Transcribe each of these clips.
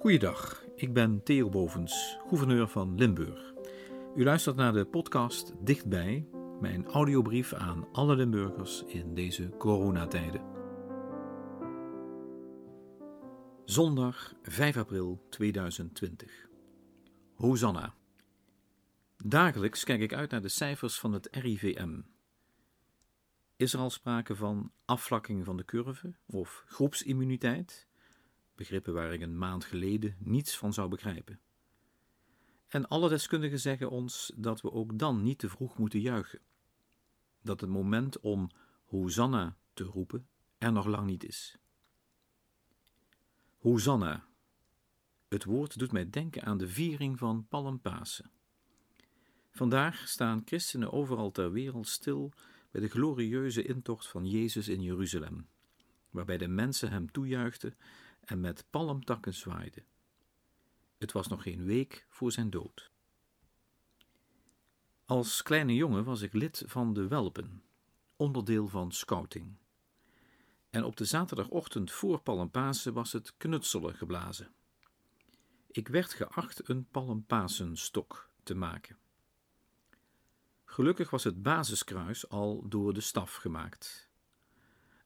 Goeiedag, ik ben Theo Bovens, gouverneur van Limburg. U luistert naar de podcast Dichtbij, mijn audiobrief aan alle Limburgers in deze coronatijden. Zondag 5 april 2020. Hosanna. Dagelijks kijk ik uit naar de cijfers van het RIVM. Is er al sprake van afvlakking van de curve of groepsimmuniteit? Begrippen waar ik een maand geleden niets van zou begrijpen. En alle deskundigen zeggen ons dat we ook dan niet te vroeg moeten juichen. Dat het moment om Hosanna te roepen er nog lang niet is. Hosanna. Het woord doet mij denken aan de viering van Palmpasen. Vandaag staan christenen overal ter wereld stil bij de glorieuze intocht van Jezus in Jeruzalem, waarbij de mensen hem toejuichten en met palmtakken zwaaide. Het was nog geen week voor zijn dood. Als kleine jongen was ik lid van de Welpen, onderdeel van scouting. En op de zaterdagochtend voor Palmpasen was het knutselen geblazen. Ik werd geacht een Palmpasenstok te maken. Gelukkig was het basiskruis al door de staf gemaakt.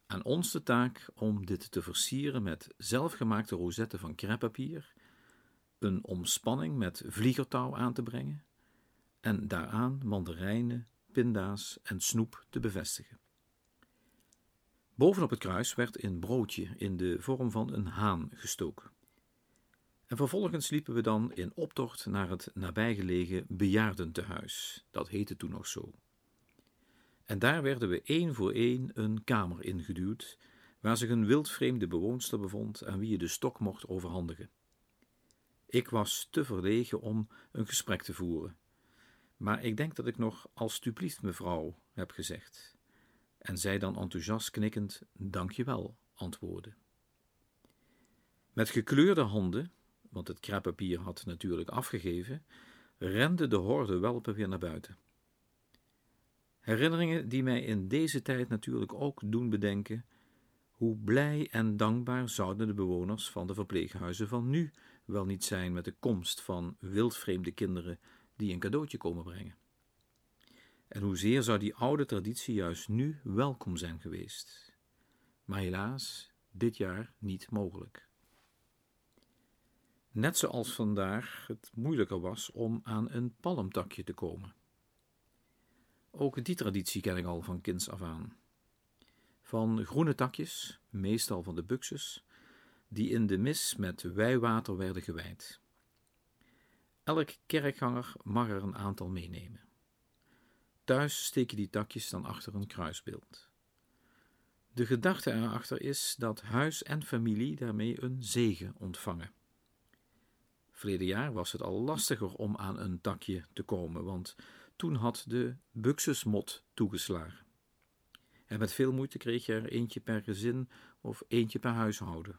Aan ons de taak om dit te versieren met zelfgemaakte rozetten van kreppapier, een omspanning met vliegertouw aan te brengen en daaraan mandarijnen, pinda's en snoep te bevestigen. Bovenop het kruis werd een broodje in de vorm van een haan gestoken. En vervolgens liepen we dan in optocht naar het nabijgelegen bejaardentehuis, dat heette toen nog zo. En daar werden we één voor één een kamer ingeduwd, waar zich een wildvreemde bewoonster bevond aan wie je de stok mocht overhandigen. Ik was te verlegen om een gesprek te voeren, maar ik denk dat ik nog alstublieft mevrouw heb gezegd, en zij dan enthousiast knikkend dank je wel antwoordde. Met gekleurde handen, want het kreppapier had natuurlijk afgegeven, rende de horde welpen weer naar buiten. Herinneringen die mij in deze tijd natuurlijk ook doen bedenken hoe blij en dankbaar zouden de bewoners van de verpleeghuizen van nu wel niet zijn met de komst van wildvreemde kinderen die een cadeautje komen brengen. En hoezeer zou die oude traditie juist nu welkom zijn geweest. Maar helaas, dit jaar niet mogelijk. Net zoals vandaag het moeilijker was om aan een palmtakje te komen. Ook die traditie ken ik al van kinds af aan. Van groene takjes, meestal van de buxus, die in de mis met wijwater werden gewijd. Elk kerkganger mag er een aantal meenemen. Thuis steek je die takjes dan achter een kruisbeeld. De gedachte erachter is dat huis en familie daarmee een zegen ontvangen. Verleden jaar was het al lastiger om aan een takje te komen, want toen had de buxusmot toegeslagen. En met veel moeite kreeg je er eentje per gezin of eentje per huishouden.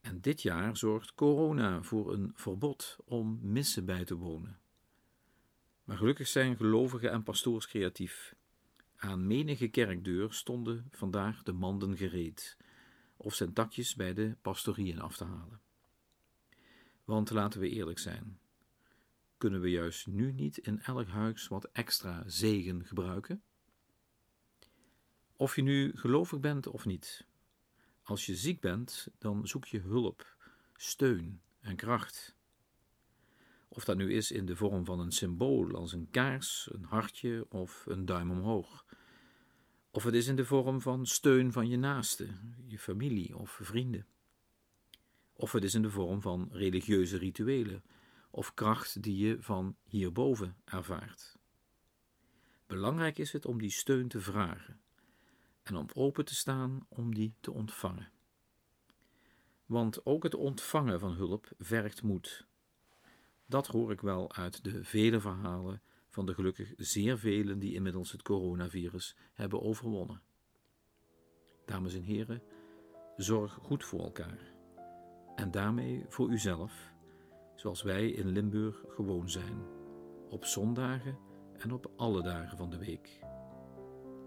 En dit jaar zorgt corona voor een verbod om missen bij te wonen. Maar gelukkig zijn gelovigen en pastoors creatief. Aan menige kerkdeur stonden vandaag de manden gereed, of zijn takjes bij de pastorieën af te halen. Want laten we eerlijk zijn, kunnen we juist nu niet in elk huis wat extra zegen gebruiken? Of je nu gelovig bent of niet, als je ziek bent, dan zoek je hulp, steun en kracht. Of dat nu is in de vorm van een symbool als een kaars, een hartje of een duim omhoog. Of het is in de vorm van steun van je naaste, je familie of vrienden. Of het is in de vorm van religieuze rituelen of kracht die je van hierboven ervaart. Belangrijk is het om die steun te vragen en om open te staan om die te ontvangen. Want ook het ontvangen van hulp vergt moed. Dat hoor ik wel uit de vele verhalen van de gelukkig zeer velen die inmiddels het coronavirus hebben overwonnen. Dames en heren, zorg goed voor elkaar en daarmee voor uzelf zoals wij in Limburg gewoon zijn, op zondagen en op alle dagen van de week.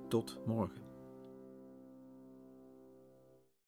Tot morgen.